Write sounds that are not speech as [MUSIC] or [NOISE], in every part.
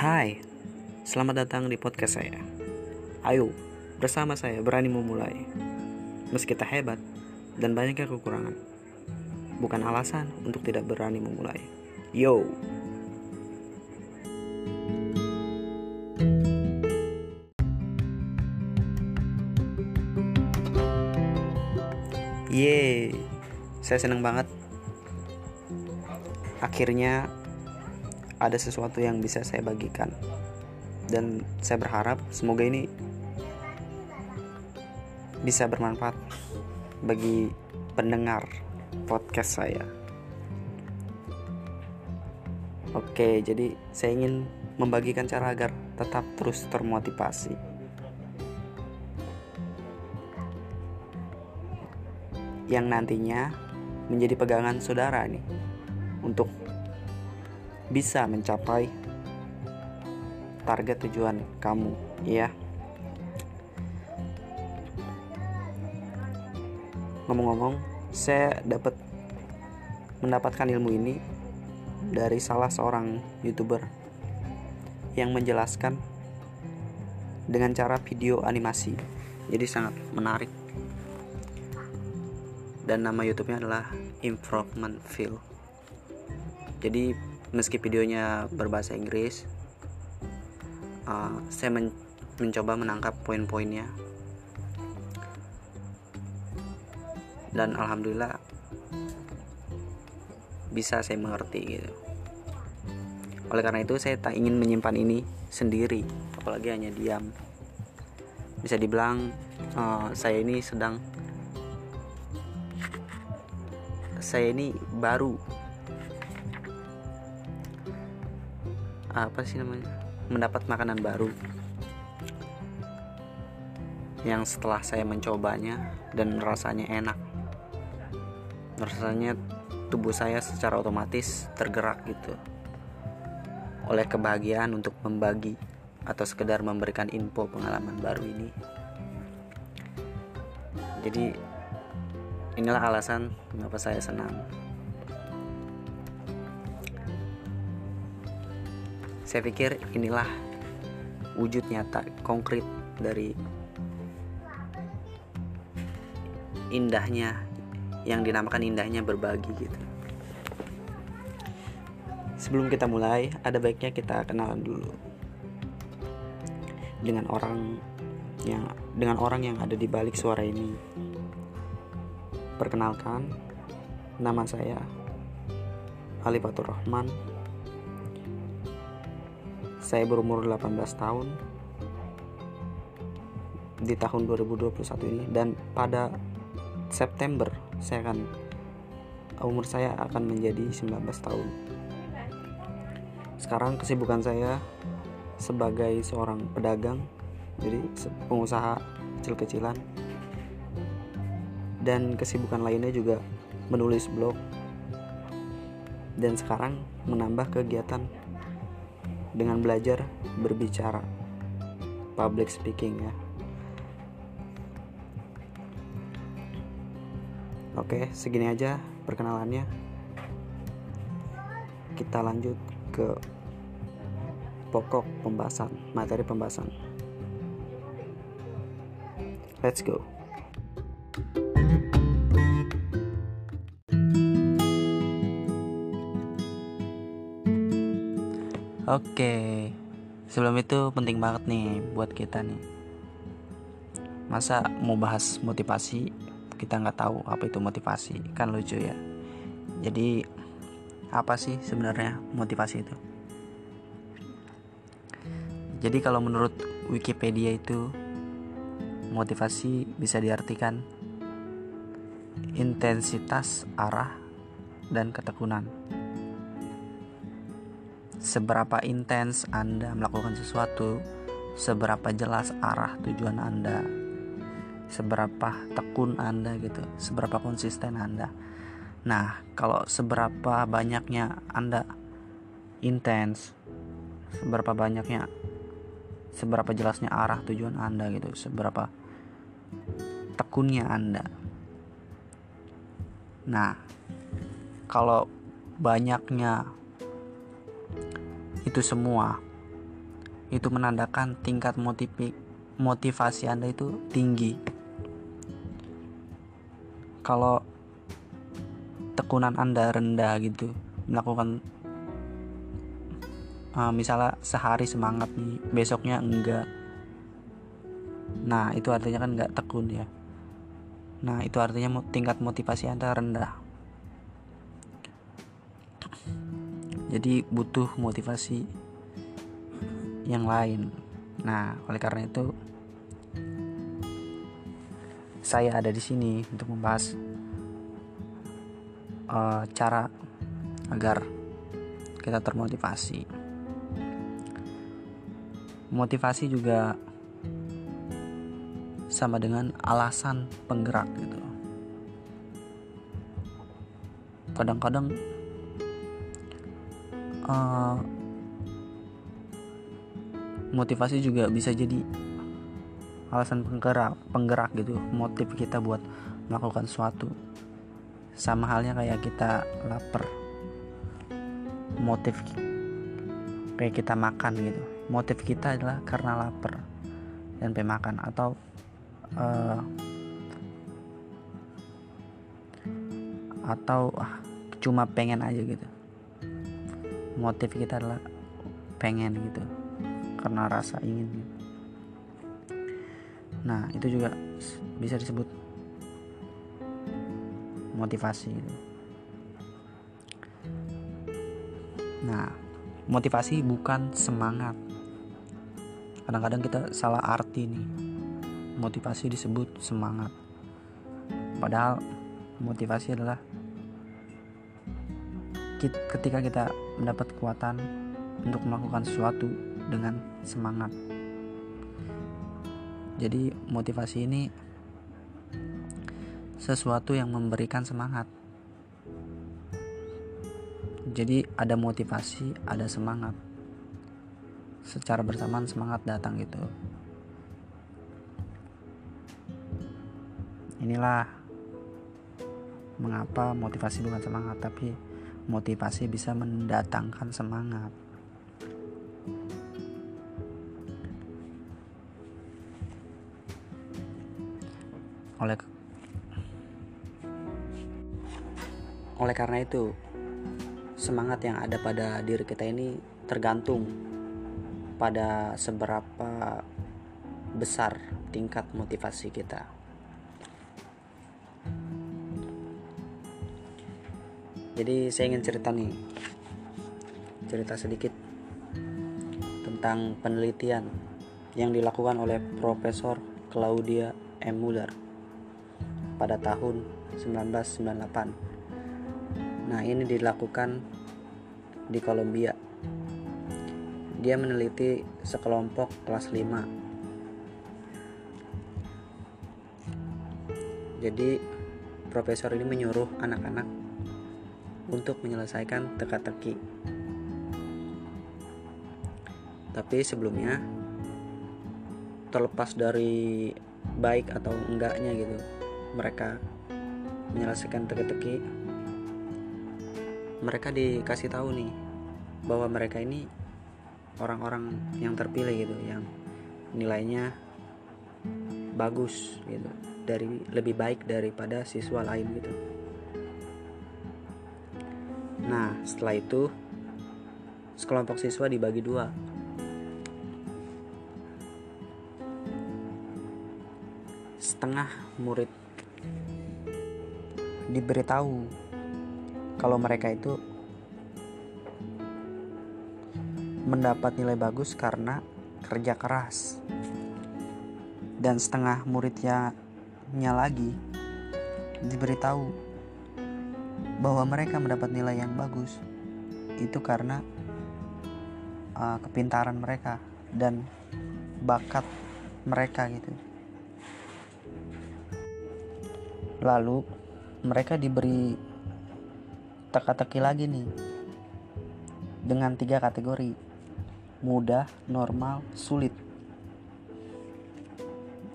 Hai, selamat datang di podcast saya. Ayo, bersama saya berani memulai. Meski tak hebat dan banyaknya kekurangan, bukan alasan untuk tidak berani memulai. Yo! Yeay, saya senang banget. Akhirnya ada sesuatu yang bisa saya bagikan. Dan saya berharap semoga ini bisa bermanfaat bagi pendengar podcast saya. Oke, jadi saya ingin membagikan cara agar tetap terus termotivasi. Yang nantinya menjadi pegangan saudara nih untuk bisa mencapai target tujuan kamu ya. Ngomong-ngomong saya dapat mendapatkan ilmu ini dari salah seorang youtuber yang menjelaskan dengan cara video animasi. Jadi sangat menarik. Dan nama YouTube-nya adalah Improvement Feel. Jadi meski videonya berbahasa Inggris, uh, saya men mencoba menangkap poin-poinnya dan alhamdulillah bisa saya mengerti gitu. Oleh karena itu saya tak ingin menyimpan ini sendiri, apalagi hanya diam. Bisa dibilang uh, saya ini sedang saya ini baru apa sih namanya mendapat makanan baru yang setelah saya mencobanya dan rasanya enak. Rasanya tubuh saya secara otomatis tergerak gitu. Oleh kebahagiaan untuk membagi atau sekedar memberikan info pengalaman baru ini. Jadi inilah alasan mengapa saya senang saya pikir inilah wujud nyata konkret dari indahnya yang dinamakan indahnya berbagi gitu sebelum kita mulai ada baiknya kita kenalan dulu dengan orang yang dengan orang yang ada di balik suara ini Perkenalkan, nama saya Ali Batur Rahman. Saya berumur 18 tahun di tahun 2021 ini. Dan pada September saya akan umur saya akan menjadi 19 tahun. Sekarang kesibukan saya sebagai seorang pedagang, jadi pengusaha kecil-kecilan. Dan kesibukan lainnya juga menulis blog. Dan sekarang menambah kegiatan dengan belajar berbicara public speaking ya. Oke segini aja perkenalannya. Kita lanjut ke pokok pembahasan materi pembahasan. Let's go Oke, sebelum itu penting banget nih buat kita nih. Masa mau bahas motivasi, kita nggak tahu apa itu motivasi, kan lucu ya. Jadi apa sih sebenarnya motivasi itu? Jadi kalau menurut Wikipedia itu motivasi bisa diartikan intensitas arah dan ketekunan seberapa intens Anda melakukan sesuatu, seberapa jelas arah tujuan Anda, seberapa tekun Anda gitu, seberapa konsisten Anda. Nah, kalau seberapa banyaknya Anda intens, seberapa banyaknya seberapa jelasnya arah tujuan Anda gitu, seberapa tekunnya Anda. Nah, kalau banyaknya itu semua itu menandakan tingkat motivi, motivasi Anda itu tinggi. Kalau tekunan Anda rendah gitu, melakukan uh, misalnya sehari semangat nih, besoknya enggak. Nah, itu artinya kan enggak tekun ya. Nah, itu artinya tingkat motivasi Anda rendah. Jadi butuh motivasi yang lain. Nah, oleh karena itu saya ada di sini untuk membahas uh, cara agar kita termotivasi. Motivasi juga sama dengan alasan penggerak gitu. Kadang-kadang uh, motivasi juga bisa jadi alasan penggerak penggerak gitu motif kita buat melakukan sesuatu. Sama halnya kayak kita lapar motif kayak kita makan gitu. Motif kita adalah karena lapar dan pemakan atau uh, atau ah, cuma pengen aja gitu motif kita adalah pengen gitu karena rasa ingin nah itu juga bisa disebut motivasi gitu. nah motivasi bukan semangat. Kadang-kadang kita salah arti nih. Motivasi disebut semangat. Padahal motivasi adalah ketika kita mendapat kekuatan untuk melakukan sesuatu dengan semangat. Jadi motivasi ini sesuatu yang memberikan semangat. Jadi ada motivasi, ada semangat. Secara bersamaan semangat datang gitu. Inilah mengapa motivasi bukan semangat tapi motivasi bisa mendatangkan semangat. oleh oleh karena itu semangat yang ada pada diri kita ini tergantung pada seberapa besar tingkat motivasi kita. Jadi saya ingin cerita nih, cerita sedikit tentang penelitian yang dilakukan oleh Profesor Claudia M. Muller pada tahun 1998. Nah, ini dilakukan di Kolombia. Dia meneliti sekelompok kelas 5. Jadi, profesor ini menyuruh anak-anak untuk menyelesaikan teka-teki. Tapi sebelumnya terlepas dari baik atau enggaknya gitu mereka menyelesaikan teka-teki mereka dikasih tahu nih bahwa mereka ini orang-orang yang terpilih gitu yang nilainya bagus gitu dari lebih baik daripada siswa lain gitu nah setelah itu sekelompok siswa dibagi dua. Setengah murid diberitahu kalau mereka itu mendapat nilai bagus karena kerja keras. Dan setengah muridnya lagi diberitahu bahwa mereka mendapat nilai yang bagus. Itu karena uh, kepintaran mereka dan bakat mereka gitu. Lalu mereka diberi teka-teki lagi nih dengan tiga kategori mudah, normal, sulit.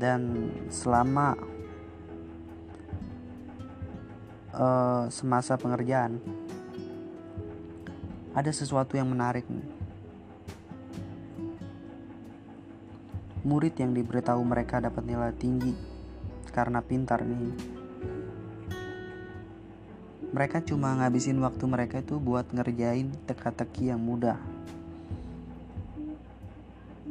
Dan selama uh, semasa pengerjaan. Ada sesuatu yang menarik nih. Murid yang diberitahu mereka dapat nilai tinggi karena pintar nih. Mereka cuma ngabisin waktu mereka itu buat ngerjain teka-teki yang mudah.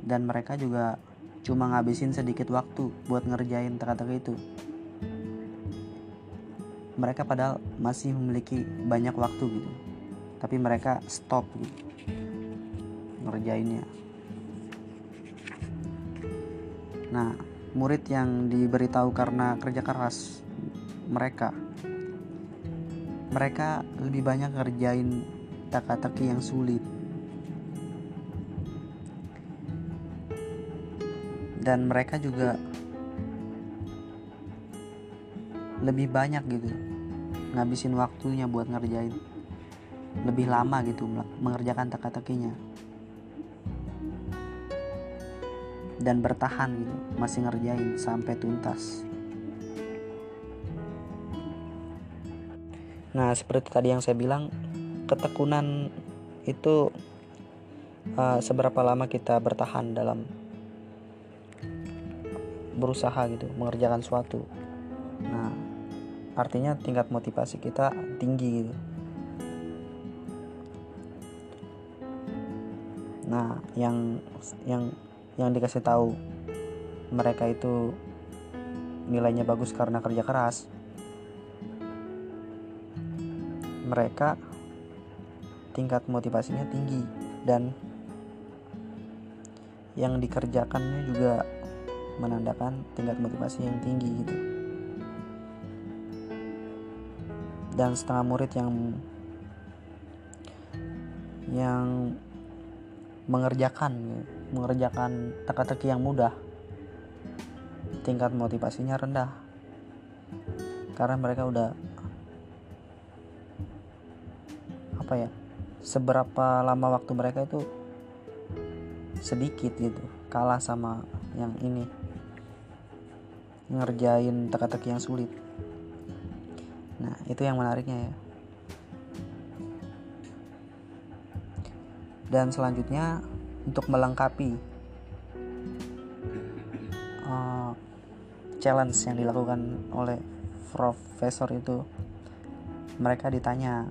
Dan mereka juga cuma ngabisin sedikit waktu buat ngerjain teka-teki itu mereka padahal masih memiliki banyak waktu gitu. Tapi mereka stop gitu. Ngerjainnya. Nah murid yang diberitahu karena kerja keras mereka mereka lebih banyak ngerjain teka-teki yang sulit. Dan mereka juga lebih banyak gitu. Ngabisin waktunya buat ngerjain. Lebih lama gitu mengerjakan teka-tekinya. Dan bertahan gitu masih ngerjain sampai tuntas. Nah seperti tadi yang saya bilang ketekunan itu uh, seberapa lama kita bertahan dalam berusaha gitu mengerjakan suatu artinya tingkat motivasi kita tinggi gitu. Nah yang yang yang dikasih tahu mereka itu nilainya bagus karena kerja keras mereka tingkat motivasinya tinggi dan yang dikerjakannya juga menandakan tingkat motivasi yang tinggi gitu dan setengah murid yang yang mengerjakan mengerjakan teka-teki yang mudah. Tingkat motivasinya rendah. Karena mereka udah apa ya seberapa lama waktu mereka itu sedikit gitu kalah sama yang ini. Ngerjain teka-teki yang sulit itu yang menariknya ya. Dan selanjutnya untuk melengkapi uh, challenge yang dilakukan oleh profesor itu mereka ditanya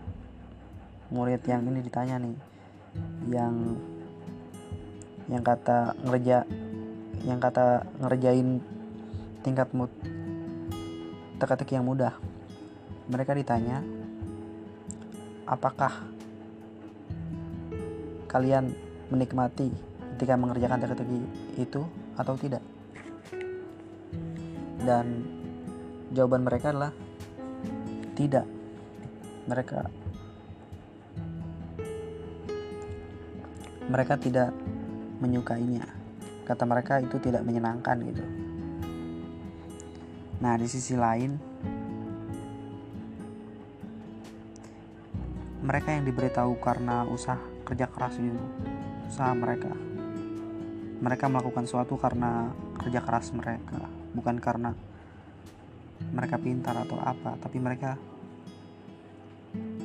murid yang ini ditanya nih yang yang kata ngerja yang kata ngerjain tingkat mood teka-teki yang mudah mereka ditanya apakah kalian menikmati ketika mengerjakan teka-teki itu atau tidak? Dan jawaban mereka adalah tidak. Mereka mereka tidak menyukainya. Kata mereka itu tidak menyenangkan gitu. Nah di sisi lain mereka yang diberitahu karena usaha kerja keras gitu usaha mereka. Mereka melakukan sesuatu karena kerja keras mereka bukan karena mereka pintar atau apa tapi mereka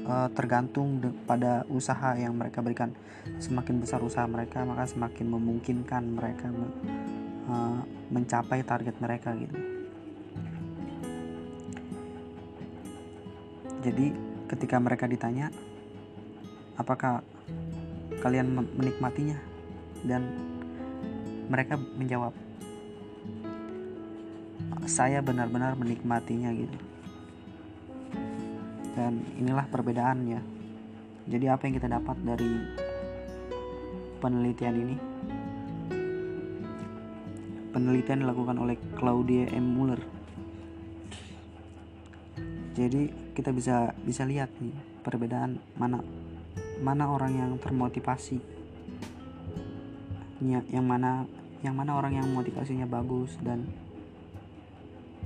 uh, tergantung pada usaha yang mereka berikan. Semakin besar usaha mereka maka semakin memungkinkan mereka uh, mencapai target mereka gitu. Jadi ketika mereka ditanya apakah kalian menikmatinya? Dan mereka menjawab saya benar-benar menikmatinya gitu. Dan inilah perbedaannya. Jadi apa yang kita dapat dari penelitian ini? Penelitian dilakukan oleh Claudia M. Muller. Jadi kita bisa bisa lihat nih perbedaan mana mana orang yang termotivasi? Yang mana yang mana orang yang motivasinya bagus dan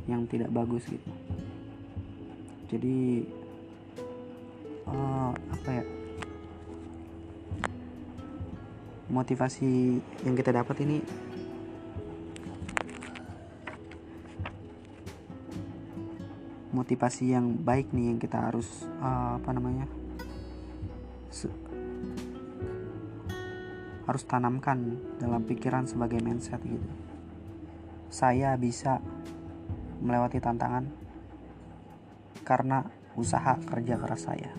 yang tidak bagus gitu. Jadi uh, apa ya? Motivasi yang kita dapat ini motivasi yang baik nih yang kita harus uh, apa namanya harus tanamkan dalam pikiran sebagai mindset gitu saya bisa melewati tantangan karena usaha kerja keras saya.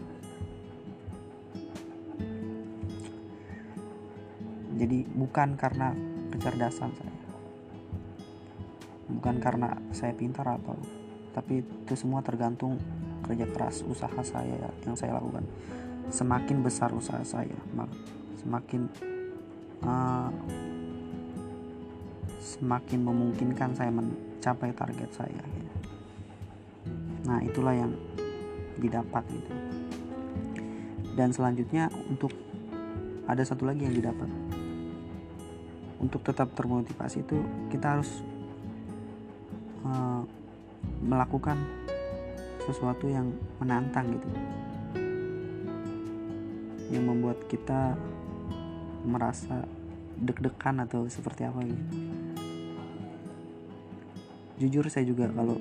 Jadi bukan karena kecerdasan saya. Bukan karena saya pintar atau tapi itu semua tergantung kerja keras usaha saya yang saya lakukan. Semakin besar usaha saya, semakin uh, semakin memungkinkan saya mencapai target saya. Gitu. Nah itulah yang didapat gitu. Dan selanjutnya untuk ada satu lagi yang didapat untuk tetap termotivasi itu kita harus uh, melakukan sesuatu yang menantang gitu yang membuat kita merasa deg-degan atau seperti apa gitu jujur saya juga kalau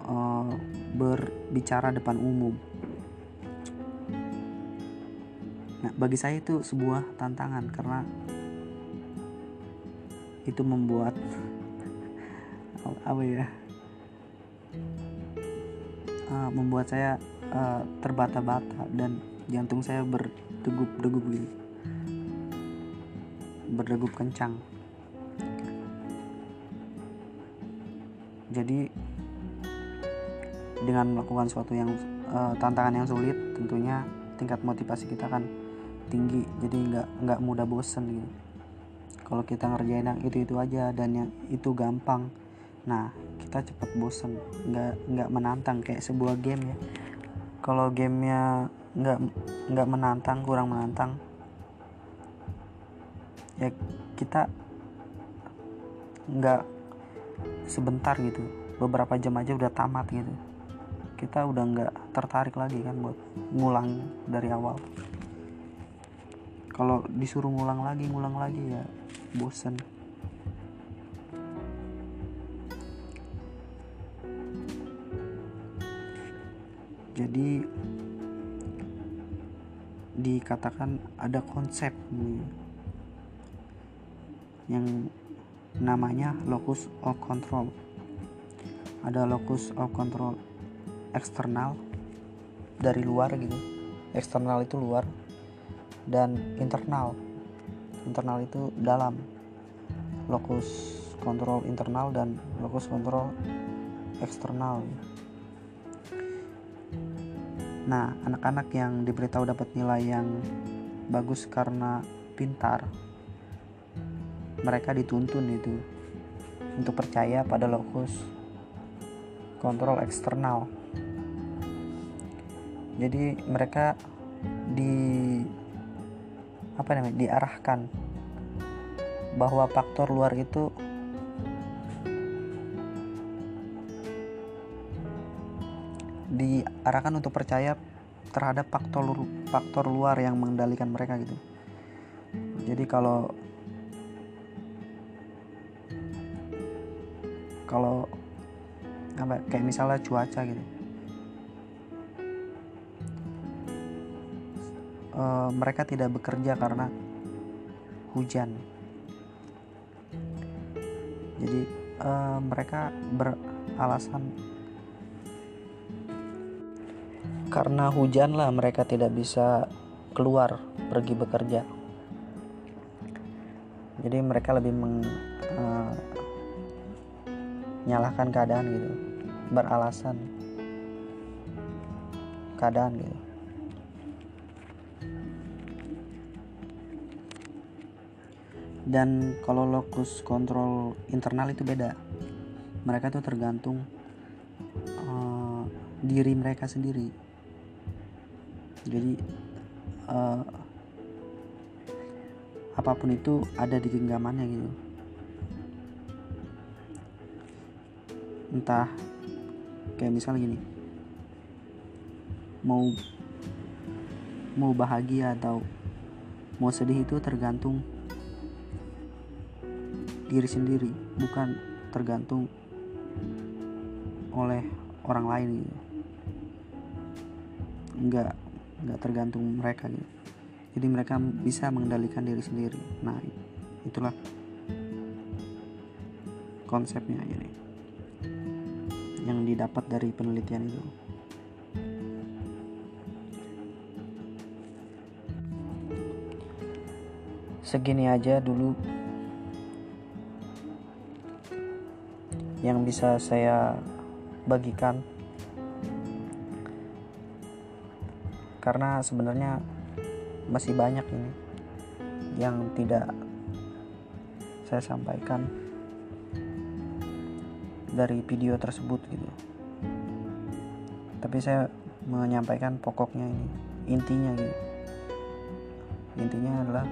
uh, berbicara depan umum Nah, bagi saya itu sebuah tantangan karena itu membuat [LAUGHS] apa ya? Uh, membuat saya uh, terbata-bata dan jantung saya berdegup-degup gitu. Berdegup kencang. Jadi dengan melakukan suatu yang uh, tantangan yang sulit tentunya tingkat motivasi kita kan tinggi jadi nggak nggak mudah bosen gitu kalau kita ngerjain yang itu itu aja dan yang itu gampang nah kita cepat bosen nggak nggak menantang kayak sebuah game ya kalau gamenya nggak nggak menantang kurang menantang ya kita nggak sebentar gitu. Beberapa jam aja udah tamat gitu. Kita udah nggak tertarik lagi kan buat ngulang dari awal. Kalau disuruh ngulang lagi ngulang lagi ya bosen jadi dikatakan ada konsep yang namanya locus of control. Ada locus of control eksternal dari luar gitu. Eksternal itu luar dan internal. Internal itu dalam. Lokus kontrol internal dan lokus kontrol eksternal nah anak-anak yang diberitahu dapat nilai yang bagus karena pintar mereka dituntun itu untuk percaya pada lokus kontrol eksternal. Jadi mereka di apa namanya diarahkan bahwa faktor luar itu diarahkan untuk percaya terhadap faktor faktor luar yang mengendalikan mereka gitu. Jadi kalau kalau apa kayak misalnya cuaca gitu uh, mereka tidak bekerja karena hujan. Jadi uh, mereka beralasan karena hujan lah mereka tidak bisa keluar pergi bekerja. Jadi mereka lebih meng, uh, menyalahkan keadaan gitu, beralasan keadaan gitu. dan kalau locus kontrol internal itu beda mereka tuh tergantung uh, diri mereka sendiri jadi uh, apa pun itu ada di genggamannya gitu. Entah kayak misal gini. Mau mau bahagia atau mau sedih itu tergantung diri sendiri bukan tergantung oleh orang lain gitu. Nggak nggak tergantung mereka gitu. Jadi mereka bisa mengendalikan diri sendiri. Nah itulah konsepnya ini. Yang didapat dari penelitian itu. Segini aja dulu. Yang bisa saya bagikan karena sebenarnya masih banyak ini yang tidak saya sampaikan dari video tersebut gitu. Tapi saya menyampaikan pokoknya ini intinya gitu. Intinya adalah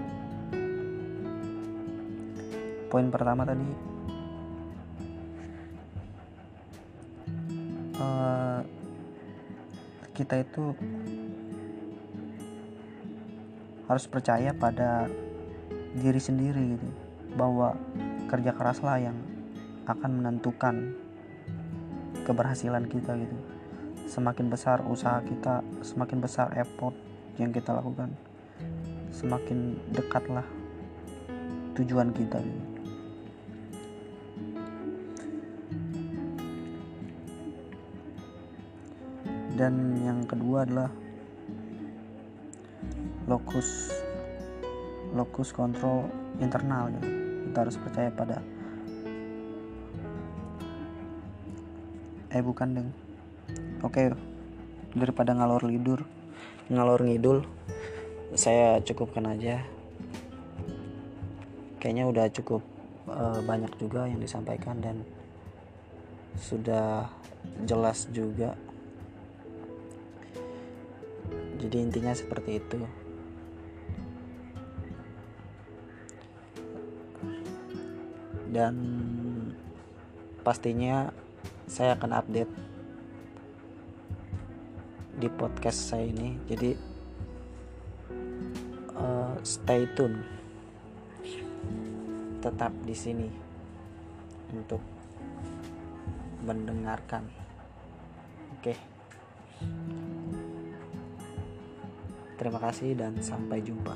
poin pertama tadi uh, kita itu harus percaya pada diri sendiri gitu bahwa kerja keraslah yang akan menentukan keberhasilan kita gitu semakin besar usaha kita semakin besar effort yang kita lakukan semakin dekatlah tujuan kita gitu. dan yang kedua adalah lokus lokus kontrol internal gitu. Kita harus percaya pada eh bukan deng. Oke daripada ngalor lidur. Ngalor ngidul saya cukupkan aja. Kayaknya udah cukup uh, banyak juga yang disampaikan dan sudah jelas juga. Jadi intinya seperti itu dan pastinya saya akan update di podcast saya ini. Jadi uh, stay tune. Tetap di sini untuk mendengarkan. Oke. Terima kasih dan sampai jumpa